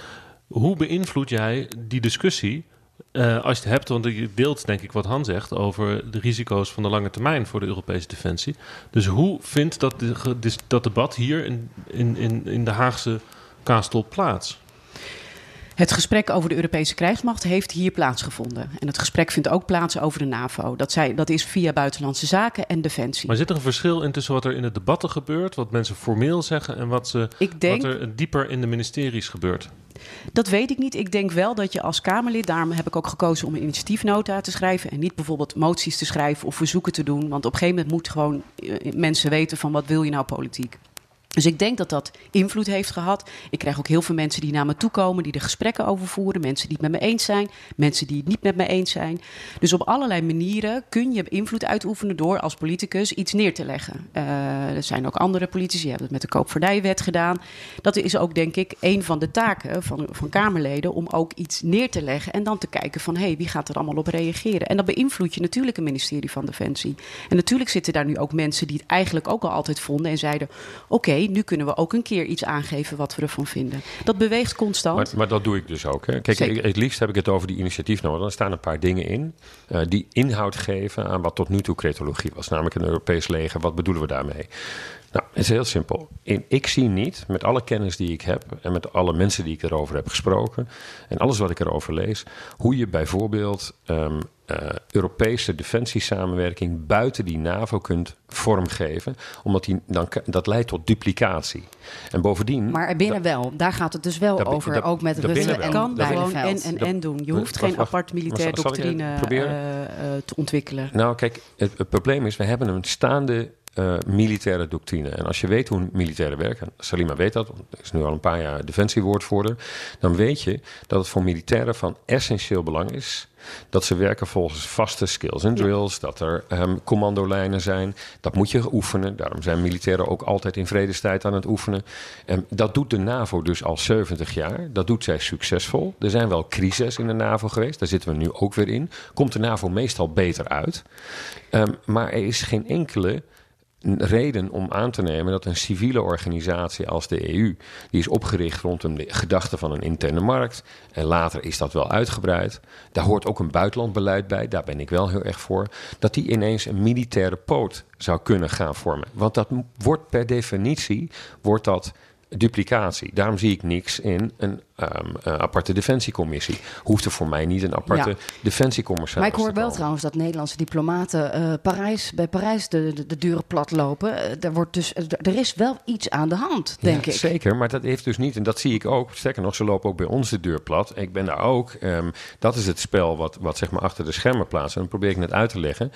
Hoe beïnvloed jij die discussie uh, als je het hebt, want je deelt denk ik wat Han zegt over de risico's van de lange termijn voor de Europese defensie. Dus hoe vindt dat, de, dat debat hier in, in, in, de Haagse kaastol plaats? Het gesprek over de Europese krijgsmacht heeft hier plaatsgevonden. En het gesprek vindt ook plaats over de NAVO. Dat, zij, dat is via Buitenlandse Zaken en Defensie. Maar zit er een verschil in tussen wat er in de debatten gebeurt, wat mensen formeel zeggen, en wat, ze, denk, wat er dieper in de ministeries gebeurt? Dat weet ik niet. Ik denk wel dat je als Kamerlid, daarom heb ik ook gekozen om een initiatiefnota te schrijven en niet bijvoorbeeld moties te schrijven of verzoeken te doen. Want op een gegeven moment moet gewoon eh, mensen weten van wat wil je nou politiek. Dus ik denk dat dat invloed heeft gehad. Ik krijg ook heel veel mensen die naar me toe komen, die er gesprekken over voeren. Mensen die het met me eens zijn, mensen die het niet met me eens zijn. Dus op allerlei manieren kun je invloed uitoefenen door als politicus iets neer te leggen. Uh, er zijn ook andere politici, die hebben het met de koopvaardijwet gedaan. Dat is ook, denk ik, een van de taken van, van Kamerleden om ook iets neer te leggen en dan te kijken van hé, hey, wie gaat er allemaal op reageren? En dat beïnvloedt je natuurlijk een ministerie van Defensie. En natuurlijk zitten daar nu ook mensen die het eigenlijk ook al altijd vonden en zeiden: oké nu kunnen we ook een keer iets aangeven wat we ervan vinden. Dat beweegt constant. Maar, maar dat doe ik dus ook. Hè. Kijk, ik, het liefst heb ik het over die initiatiefnota. Dan staan een paar dingen in uh, die inhoud geven aan wat tot nu toe cretologie was. Namelijk een Europees leger. Wat bedoelen we daarmee? Nou, het is heel simpel. In, ik zie niet, met alle kennis die ik heb en met alle mensen die ik erover heb gesproken en alles wat ik erover lees, hoe je bijvoorbeeld um, uh, Europese defensiesamenwerking buiten die NAVO kunt vormgeven, omdat die, dan, dat leidt tot duplicatie. En bovendien. Maar binnen wel, daar gaat het dus wel da, over, da, ook met Rutte en kan gewoon en en en doen. Je hoeft geen apart militair doctrine uh, uh, te ontwikkelen. Nou, kijk, het, het probleem is, we hebben een staande militaire doctrine. En als je weet hoe militairen werken, Salima weet dat, want is nu al een paar jaar defensiewoordvoerder, dan weet je dat het voor militairen van essentieel belang is dat ze werken volgens vaste skills en drills, dat er um, commandolijnen zijn. Dat moet je oefenen. Daarom zijn militairen ook altijd in vredestijd aan het oefenen. Um, dat doet de NAVO dus al 70 jaar. Dat doet zij succesvol. Er zijn wel crises in de NAVO geweest. Daar zitten we nu ook weer in. Komt de NAVO meestal beter uit. Um, maar er is geen enkele reden om aan te nemen dat een civiele organisatie als de EU, die is opgericht rond een gedachte van een interne markt, en later is dat wel uitgebreid, daar hoort ook een buitenlandbeleid bij, daar ben ik wel heel erg voor, dat die ineens een militaire poot zou kunnen gaan vormen. Want dat wordt per definitie, wordt dat duplicatie. Daarom zie ik niks in een um, uh, aparte defensiecommissie. Hoeft er voor mij niet een aparte ja. defensiecommissaris Maar ik hoor wel trouwens dat Nederlandse diplomaten uh, Parijs, bij Parijs de, de, de deuren plat lopen. Uh, er, wordt dus, er is wel iets aan de hand, denk ja, ik. Zeker, maar dat heeft dus niet, en dat zie ik ook, sterker nog, ze lopen ook bij ons de deur plat. Ik ben daar ook, um, dat is het spel wat, wat zeg maar achter de schermen plaatst. En probeer ik net uit te leggen.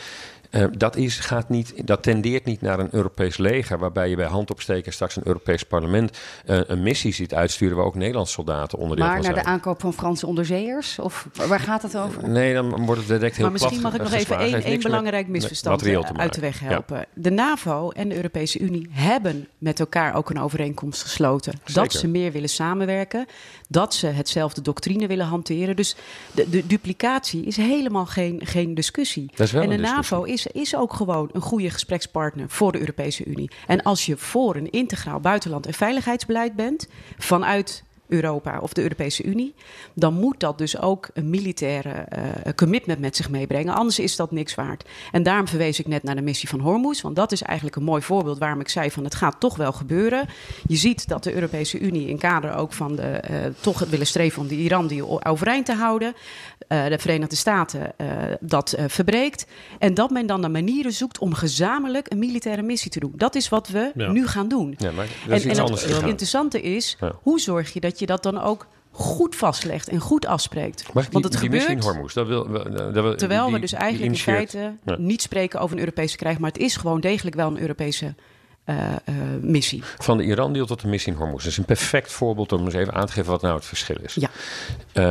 Uh, dat, is, gaat niet, dat tendeert niet naar een Europees leger, waarbij je bij handopsteken straks een Europees parlement uh, een missie ziet uitsturen waar ook Nederlandse soldaten onderdeel maar van naar zijn. de aankoop van Franse onderzeeërs? Of waar gaat het over? Nee, dan wordt het direct heel Maar misschien mag ik nog even één, één belangrijk misverstand uit de weg helpen. Ja. De NAVO en de Europese Unie hebben met elkaar ook een overeenkomst gesloten. Zeker. Dat ze meer willen samenwerken, dat ze hetzelfde doctrine willen hanteren. Dus de, de duplicatie is helemaal geen, geen discussie. En de discussie. NAVO is, is ook gewoon een goede gesprekspartner voor de Europese Unie. En als je voor een integraal buitenland- en veiligheidsbeleid bent vanuit Europa of de Europese Unie, dan moet dat dus ook een militaire uh, commitment met zich meebrengen. Anders is dat niks waard. En daarom verwees ik net naar de missie van Hormuz, want dat is eigenlijk een mooi voorbeeld waarom ik zei van het gaat toch wel gebeuren. Je ziet dat de Europese Unie in kader ook van de uh, toch willen streven om de Iran die overeind te houden, uh, de Verenigde Staten dat verbreekt en dat men dan naar manieren zoekt om gezamenlijk een militaire missie te doen. Dat is wat we ja. nu gaan doen. Ja, maar dat is en, iets en anders het interessante is, ja. hoe zorg je dat je dat dan ook goed vastlegt en goed afspreekt. Maar die, Want het die gebeurt, missie in Hormuz, dat wil, dat wil, terwijl die, we dus eigenlijk in feite ja. niet spreken over een Europese krijg, maar het is gewoon degelijk wel een Europese uh, uh, missie. Van de Iran-deal tot de missie in Hormuz. Dat is een perfect voorbeeld om eens even aan te geven wat nou het verschil is. Ja.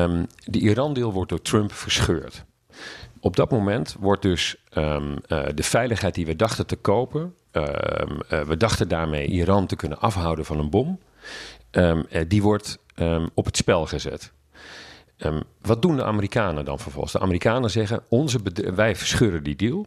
Um, de Iran-deal wordt door Trump verscheurd. Op dat moment wordt dus um, uh, de veiligheid die we dachten te kopen, ehm, eh, we dachten daarmee Iran te kunnen afhouden van een bom. Ehm, eh, die wordt ehm, op het spel gezet. Ehm, wat doen de Amerikanen dan vervolgens? De Amerikanen zeggen: onze wij verscheuren die deal.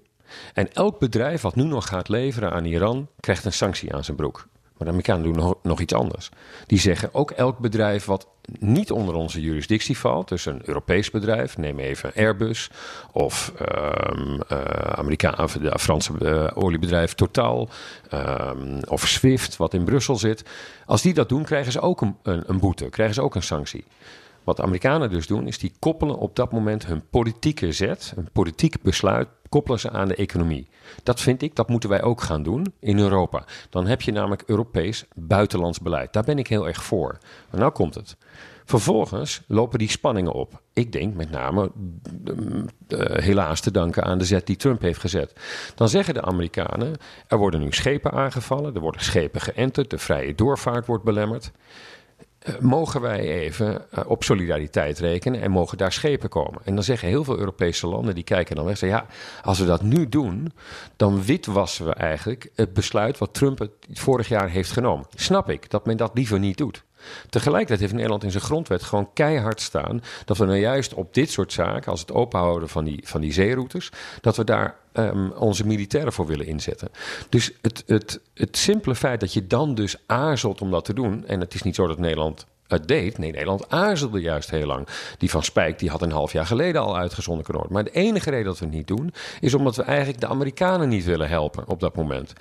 En elk bedrijf wat nu nog gaat leveren aan Iran, krijgt een sanctie aan zijn broek. Maar de Amerikanen doen nog, iets anders. Die zeggen ook elk bedrijf wat niet onder onze jurisdictie valt, dus een Europees bedrijf, neem even Airbus of ehm eh, Amerika- de Franse eh, oliebedrijf Total ehm, of Swift, wat in Brussel zit. Als die dat doen, krijgen ze ook een, een boete, krijgen ze ook een sanctie. Wat de Amerikanen dus doen, is die koppelen op dat moment hun politieke zet, een politiek besluit, koppelen ze aan de economie. Dat vind ik, dat moeten wij ook gaan doen in Europa. Dan heb je namelijk Europees buitenlands beleid. Daar ben ik heel erg voor. Maar nou komt het. Vervolgens lopen die spanningen op. Ik denk met name eh, helaas te danken aan de zet die Trump heeft gezet. Dan zeggen de Amerikanen: er worden nu schepen aangevallen, er worden schepen geënterd, de vrije doorvaart wordt belemmerd. Eh, mogen wij even eh, op solidariteit rekenen en mogen daar schepen komen? En dan zeggen heel veel Europese landen, die kijken dan weg, zeggen ja, als we dat nu doen, dan witwassen we eigenlijk het besluit wat Trump het vorig jaar heeft genomen. Snap ik dat men dat liever niet doet. Tegelijkertijd heeft Nederland in zijn grondwet gewoon keihard staan dat we nou juist op dit soort zaken, als het openhouden van die, van die zeeroutes, dat we daar ehm, onze militairen voor willen inzetten. Dus het, het, het simpele feit dat je dan dus aarzelt om dat te doen, en het is niet zo dat Nederland deed. Nee, Nederland aarzelde juist heel lang. Die van Spijk die had een half jaar geleden al uitgezonden kunnen worden. Maar de enige reden dat we het niet doen, is omdat we eigenlijk de Amerikanen niet willen helpen op dat moment.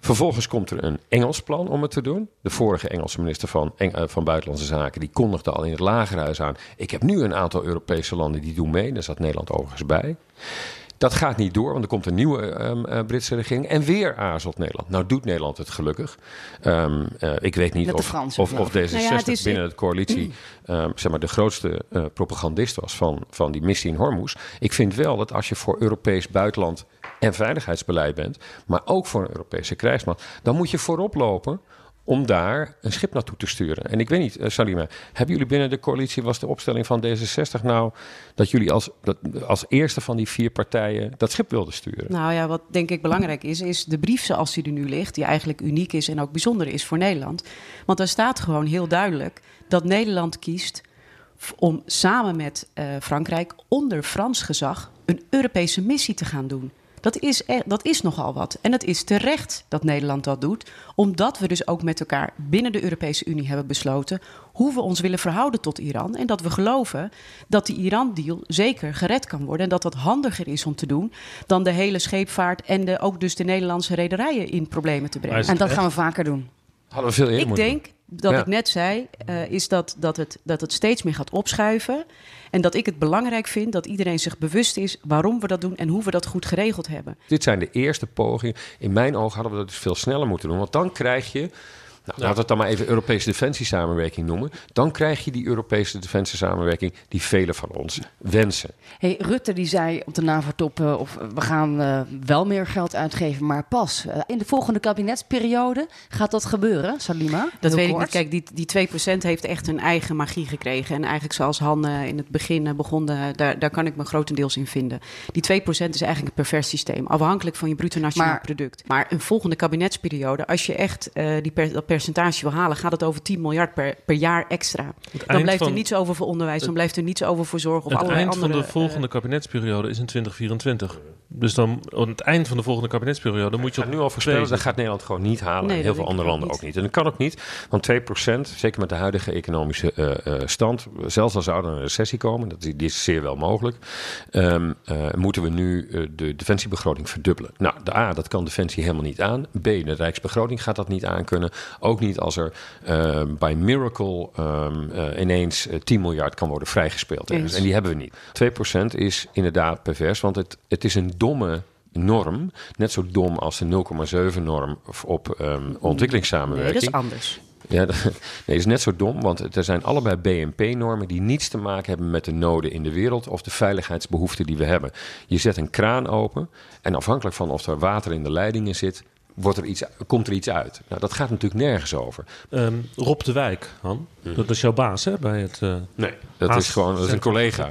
Vervolgens komt er een Engels plan om het te doen. De vorige Engelse minister van, eh, van Buitenlandse Zaken die kondigde al in het lagerhuis aan. Ik heb nu een aantal Europese landen die doen mee. Daar zat Nederland overigens bij. Dat gaat niet door, want er komt een nieuwe ehm, eh, Britse regering. En weer aarzelt Nederland. Nou doet Nederland het gelukkig. Ehm, eh, ik weet niet of, Fransen, of, of geloof D66 Nou ja, het is- binnen de coalitie (clears throat) ehm, zeg maar de grootste eh, propagandist was van, van die missie in Hormuz. Ik vind wel dat als je voor Europees buitenland en veiligheidsbeleid bent, maar ook voor een Europese krijgsmacht, dan moet je voorop lopen om daar een schip naartoe te sturen. En ik weet niet, eh, Salima, hebben jullie binnen de coalitie, was de opstelling van D66 nou dat jullie als, dat, als eerste van die vier partijen dat schip wilden sturen? Nou ja, wat denk ik belangrijk is, is de brief zoals die er nu ligt, die eigenlijk uniek is en ook bijzonder is voor Nederland. Want daar staat gewoon heel duidelijk dat Nederland kiest om samen met eh, Frankrijk onder Frans gezag een Europese missie te gaan doen. Dat is, e- dat is nogal wat. En het is terecht dat Nederland dat doet, omdat we dus ook met elkaar binnen de Europese Unie hebben besloten hoe we ons willen verhouden tot Iran. En dat we geloven dat die Iran-deal zeker gered kan worden. En dat dat handiger is om te doen dan de hele scheepvaart en de, ook dus de Nederlandse rederijen in problemen te brengen. En dat echt? gaan we vaker doen. Hadden we veel eerder Ik moeten denk dat Ja. ik net zei, eh, is dat, dat, het, dat het steeds meer gaat opschuiven. En dat ik het belangrijk vind dat iedereen zich bewust is waarom we dat doen en hoe we dat goed geregeld hebben. Dit zijn de eerste pogingen. In mijn ogen hadden we dat dus veel sneller moeten doen. Want dan krijg je. Nou, laten we het dan maar even Europese defensiesamenwerking noemen. Dan krijg je die Europese defensiesamenwerking die velen van ons wensen. Hey, Rutte die zei op de NAVO-top, eh, of we gaan eh, wel meer geld uitgeven, maar pas. eh, in de volgende kabinetsperiode gaat dat gebeuren, Salima? Dat weet ik niet. Kijk, die, die 2% heeft echt een eigen magie gekregen. En eigenlijk zoals Han eh, in het begin begon, eh, daar, daar kan ik me grotendeels in vinden. Die 2% is eigenlijk een pervers systeem. Afhankelijk van je bruto nationaal Maar- product. Maar een volgende kabinetsperiode, als je echt eh, die per- dat percentage wil halen, gaat het over 10 miljard per, per jaar extra. Dan blijft er niets over voor onderwijs. Dan blijft er niets over voor zorg of het allerlei eind van andere... de volgende kabinetsperiode is in 2024. Dus dan aan het eind van de volgende kabinetsperiode moet je op nu al voorspellen, dat gaat Nederland gewoon niet halen. Nee, en heel veel andere landen niet. ook niet. En dat kan ook niet, want 2%, zeker met de huidige economische eh, eh, stand, zelfs al zou er een recessie komen, dat is, die is zeer wel mogelijk, ehm, eh, moeten we nu eh, de defensiebegroting verdubbelen. Nou, de A, dat kan defensie helemaal niet aan. B, de rijksbegroting gaat dat niet aankunnen. Ook niet als er eh, bij Miracle ehm, eh, ineens eh, 10 miljard kan worden vrijgespeeld. Eens. En die hebben we niet. 2% is inderdaad pervers, want het, het is een domme norm. Net zo dom als de 0,7 norm op Nee, ontwikkelingssamenwerking. dat is anders. Ja, (laughs) dat nee, is net zo dom, want er zijn allebei BNP-normen die niets te maken hebben met de noden in de wereld of de veiligheidsbehoeften die we hebben. Je zet een kraan open en afhankelijk van of er water in de leidingen zit, wordt er iets, komt er iets uit. Nou, dat gaat natuurlijk nergens over. Ehm, Rob de Wijk, Han, Mhm. dat is jouw baas hè, bij het... eh, Nee, dat Haas is gewoon dat is een collega.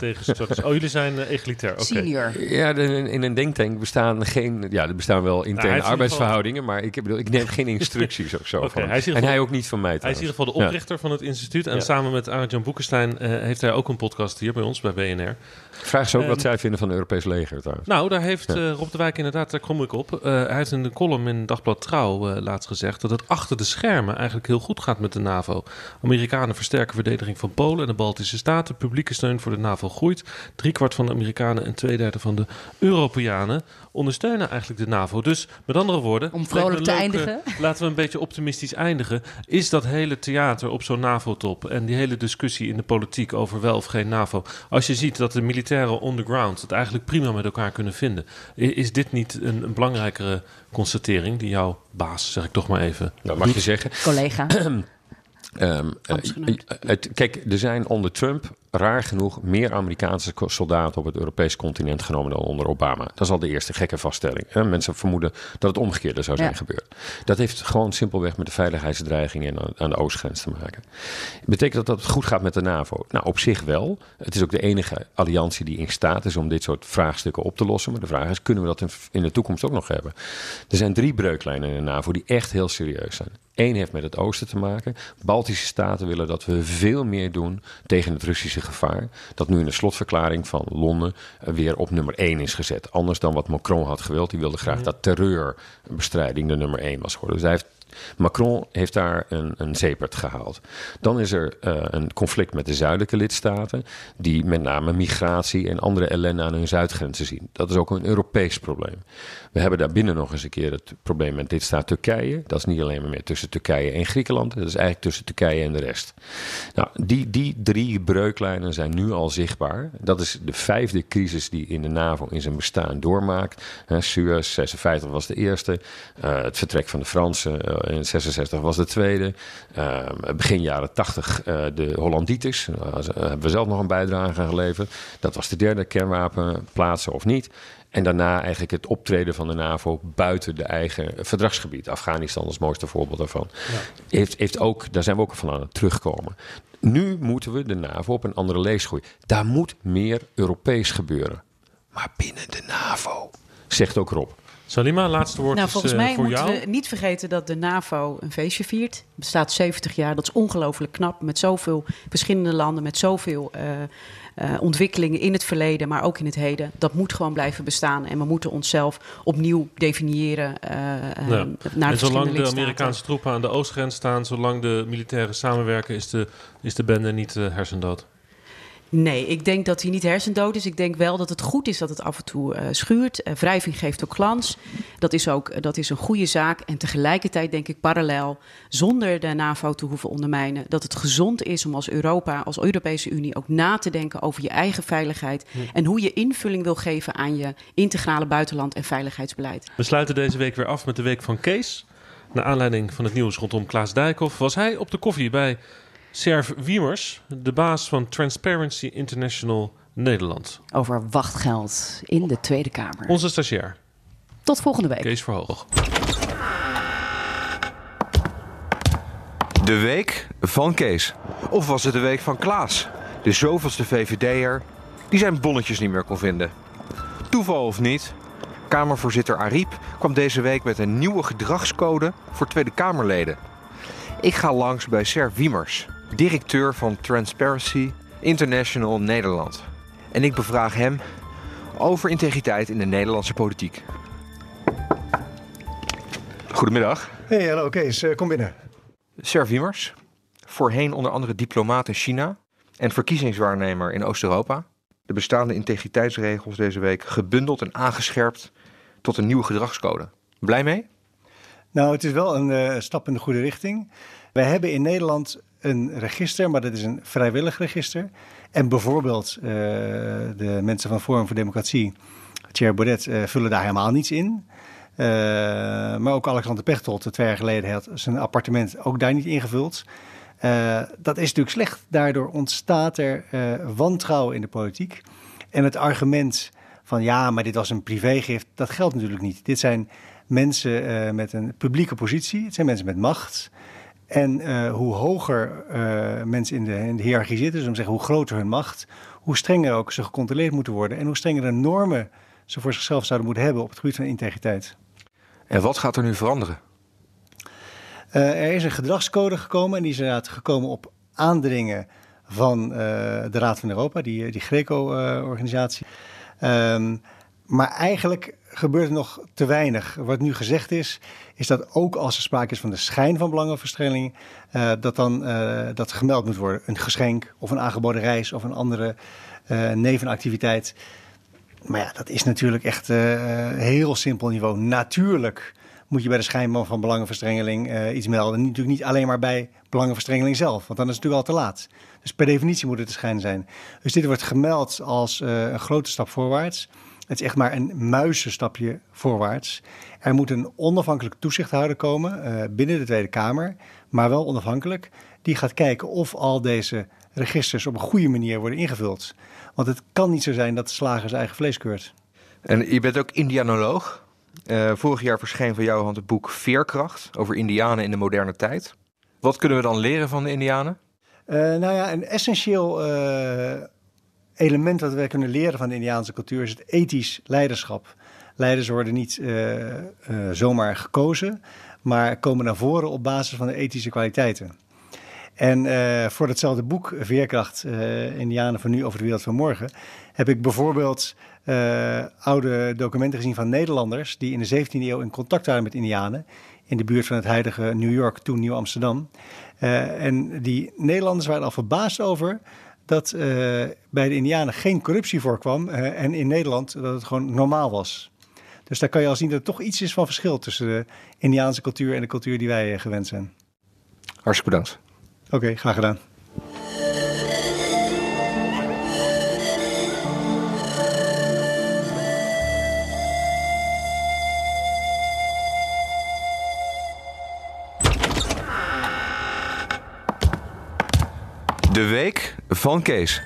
Oh, jullie zijn eh, egalitair. Oké. Senior. Ja, in, in een denktank bestaan geen... Ja, er bestaan wel Nou, interne ieder arbeidsverhoudingen... maar ik, bedoel, ik neem geen instructies of zo. Van hij is en hij ook niet van mij Hij is in ieder geval de oprichter van het instituut. En Ja. samen met Arjan Boekenstein eh, heeft hij ook een podcast hier bij ons, bij BNR. Vraag ze ook wat Ehm, zij vinden van het Europees leger trouwens. Nou, daar heeft Ja. eh, Rob de Wijk inderdaad, daar kom ik op. Eh, hij heeft in de column in Dagblad Trouw eh, laatst gezegd dat het achter de schermen eigenlijk heel goed gaat met de NAVO. Amerikanen versterken verdediging van Polen en de Baltische Staten. Publieke steun voor de NAVO groeit. Driekwart van de Amerikanen en twee derde van de Europeanen ondersteunen eigenlijk de NAVO. Dus met andere woorden, Om vrolijk te eindigen. laten we een beetje optimistisch eindigen. Is dat hele theater op zo'n NAVO-top en die hele discussie in de politiek over wel of geen NAVO. Als je ziet dat de militairen on the ground het eigenlijk prima met elkaar kunnen vinden. Is dit niet een, een belangrijkere constatering die jouw baas, zeg ik toch maar even. Dat mag je zeggen. Collega. (clears throat) Ehm, eh, eh, het- kijk, er zijn onder Trump raar genoeg meer Amerikaanse soldaten op het Europese continent genomen dan onder Obama. Dat is al de eerste gekke vaststelling. Hè? Mensen vermoeden dat het omgekeerde zou zijn Ja. gebeurd. Dat heeft gewoon simpelweg met de veiligheidsdreigingen aan- aan de oostgrens te maken. Betekent dat dat het goed gaat met de NAVO? Nou, op zich wel. Het is ook de enige alliantie die in staat is om dit soort vraagstukken op te lossen. Maar de vraag is, kunnen we dat in, in de toekomst ook nog hebben? Er zijn drie breuklijnen in de NAVO die echt heel serieus zijn. Eén heeft met het oosten te maken. Baltische staten willen dat we veel meer doen tegen het Russische gevaar. Dat nu in de slotverklaring van Londen weer op nummer één is gezet. Anders dan wat Macron had gewild. Die wilde graag dat terreurbestrijding de nummer één was geworden. Dus hij heeft Macron heeft daar een, een zeepert gehaald. Dan is er eh, een conflict met de zuidelijke lidstaten, die met name migratie en andere ellende aan hun zuidgrenzen zien. Dat is ook een Europees probleem. We hebben daarbinnen nog eens een keer het probleem met lidstaat Turkije. Dat is niet alleen maar meer tussen Turkije en Griekenland, dat is eigenlijk tussen Turkije en de rest. Nou, die, die drie breuklijnen zijn nu al zichtbaar. Dat is de vijfde crisis die in de NAVO in zijn bestaan doormaakt. Suez, 56 was de eerste. Eh, het vertrek van de Fransen eh, in 66 was de tweede. Eh, begin jaren 80 eh, de Hollanditis. Daar hebben we zelf nog een bijdrage aan geleverd. Dat was de derde kernwapen, plaatsen of niet. En daarna eigenlijk het optreden van de NAVO buiten de eigen verdragsgebied. Afghanistan als mooiste voorbeeld daarvan. Heeft, heeft ook, daar zijn we ook van aan het terugkomen. Nu moeten we de NAVO op een andere leesgroei. Daar moet meer Europees gebeuren. Maar binnen de NAVO, zegt ook Rob. Salima, laatste woord Nou, is volgens eh, mij voor moeten jou. we niet vergeten dat de NAVO een feestje viert. Het bestaat 70 jaar, dat is ongelooflijk knap. Met zoveel verschillende landen, met zoveel eh, eh, ontwikkelingen in het verleden, maar ook in het heden. Dat moet gewoon blijven bestaan. En we moeten onszelf opnieuw definiëren Ja. naar en zolang de. Amerikaanse troepen aan de oostgrens staan, zolang de militairen samenwerken, is de, is de bende niet hersendood. Nee, ik denk dat hij niet hersendood is. Ik denk wel dat het goed is dat het af en toe eh, schuurt. Eh, wrijving geeft ook glans. Dat is ook eh, dat is een goede zaak. En tegelijkertijd denk ik parallel, zonder de NAVO te hoeven ondermijnen, dat het gezond is om als Europa, als Europese Unie ook na te denken over je eigen veiligheid. En hoe je invulling wil geven aan je integrale buitenland- en veiligheidsbeleid. We sluiten deze week weer af met de week van Kees. Naar aanleiding van het nieuws rondom Klaas Dijkhoff was hij op de koffie bij Serv Wiemers, de baas van Transparency International Nederland. Over wachtgeld in de Tweede Kamer. Onze stagiair, Tot volgende week. Kees Verhoog. De week van Kees. Of was het de week van Klaas? De zoveelste VVD'er die zijn bonnetjes niet meer kon vinden. Toeval of niet, Kamervoorzitter Ariep kwam deze week met een nieuwe gedragscode voor Tweede Kamerleden. Ik ga langs bij Ser Wiemers, directeur van Transparency International Nederland. En ik bevraag hem over integriteit in de Nederlandse politiek. Goedemiddag. Hey, hallo Kees, Eh, kom binnen. Ser Wiemers, voorheen onder andere diplomaat in China en verkiezingswaarnemer in Oost-Europa. De bestaande integriteitsregels deze week gebundeld en aangescherpt tot een nieuwe gedragscode. Blij mee? Nou, het is wel een eh, stap in de goede richting. Wij hebben in Nederland een register, maar dat is een vrijwillig register. En bijvoorbeeld eh, de mensen van Forum voor Democratie, Thierry Baudet, eh, vullen daar helemaal niets in. Eh, maar ook Alexander Pechtold, twee jaar geleden, had zijn appartement ook daar niet ingevuld. Dat is natuurlijk slecht. Daardoor ontstaat er wantrouwen in de politiek. En het argument van ja, maar dit was een privégift, dat geldt natuurlijk niet. Dit zijn mensen met een publieke positie. Het zijn mensen met macht. En eh, hoe hoger eh, mensen in de, in de hiërarchie zitten, dus om te zeggen hoe groter hun macht, hoe strenger ook ze gecontroleerd moeten worden. En hoe strengere normen ze voor zichzelf zouden moeten hebben op het gebied van integriteit. En wat gaat er nu veranderen? Uh, er is een gedragscode gekomen en die is inderdaad gekomen op aandringen van de Raad van Europa, die, die Greco-organisatie. Um, maar eigenlijk gebeurt er nog te weinig. Wat nu gezegd is, is dat ook als er sprake is van de schijn van belangenverstrengeling, uh, dat dan uh, dat gemeld moet worden. Een geschenk of een aangeboden reis of een andere uh, nevenactiviteit. Maar ja, dat is natuurlijk echt heel simpel niveau. Natuurlijk moet je bij de schijn van belangenverstrengeling iets melden. Natuurlijk niet alleen maar bij belangenverstrengeling zelf, want dan is het natuurlijk al te laat. Dus per definitie moet het te schijn zijn. Dus dit wordt gemeld als een grote stap voorwaarts. Het is echt maar een muizenstapje voorwaarts. Er moet een onafhankelijk toezichthouder komen uh, binnen de Tweede Kamer, maar wel onafhankelijk. Die gaat kijken of al deze registers op een goede manier worden ingevuld. Want het kan niet zo zijn dat de slager zijn eigen vlees keurt. En je bent ook Indianoloog. Uh, vorig jaar verscheen van jouw hand het boek Veerkracht over Indianen in de moderne tijd. Wat kunnen we dan leren van de Indianen? Uh, nou ja, een essentieel element wat wij kunnen leren van de Indiaanse cultuur is het ethisch leiderschap. Leiders worden niet uh, uh, zomaar gekozen, maar komen naar voren op basis van de ethische kwaliteiten. En uh, voor datzelfde boek, Veerkracht, Indianen van nu over de wereld van morgen, heb ik bijvoorbeeld oude documenten gezien van Nederlanders die in de 17e eeuw in contact waren met Indianen in de buurt van het huidige New York, toen Nieuw Amsterdam. en die Nederlanders waren al verbaasd over dat uh, bij de Indianen geen corruptie voorkwam uh, en in Nederland dat het gewoon normaal was. Dus daar kan je al zien dat er toch iets is van verschil tussen de Indiaanse cultuur en de cultuur die wij uh, gewend zijn. Hartstikke bedankt. Oké, okay, graag gedaan. De week van Kees.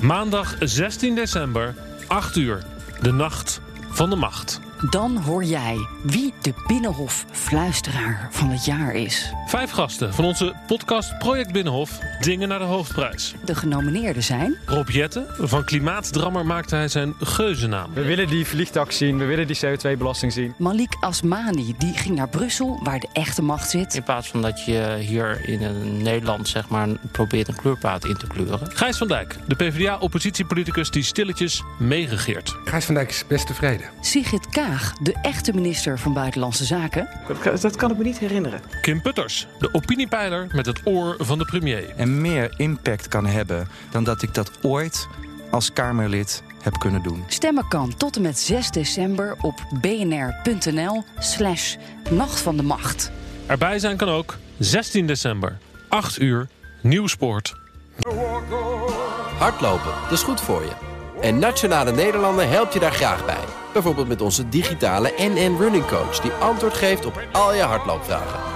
Maandag 16 december, 8 uur. De nacht van de macht. Dan hoor jij wie de Binnenhof fluisteraar van het jaar is. Vijf gasten van onze podcast Project Binnenhof dingen naar de hoofdprijs. De genomineerden zijn... Rob Jetten, van Klimaatdrammer maakte hij zijn geuzennaam. We willen die vliegtax zien, we willen die CO2-belasting zien. Malik Asmani, die ging naar Brussel, waar de echte macht zit. In plaats van dat je hier in Nederland zeg maar, probeert een kleurplaat in te kleuren. Gijs van Dijk, de PvdA-oppositiepoliticus die stilletjes meegegeerd. Gijs van Dijk is best tevreden. Sigrid Kaag, de echte minister van Buitenlandse Zaken. Dat, dat kan ik me niet herinneren. Kim Putters, de opiniepeiler met het oor van de premier. En meer impact kan hebben dan dat ik dat ooit als Kamerlid heb kunnen doen. Stemmen kan tot en met 6 december op bnr.nl slash Nacht van de Macht. Erbij zijn kan ook 16 december, 8 uur, Nieuwsport. Hardlopen, dat is goed voor je. En Nationale Nederlanden helpt je daar graag bij. Bijvoorbeeld met onze digitale NN Running Coach... die antwoord geeft op al je hardloopvragen.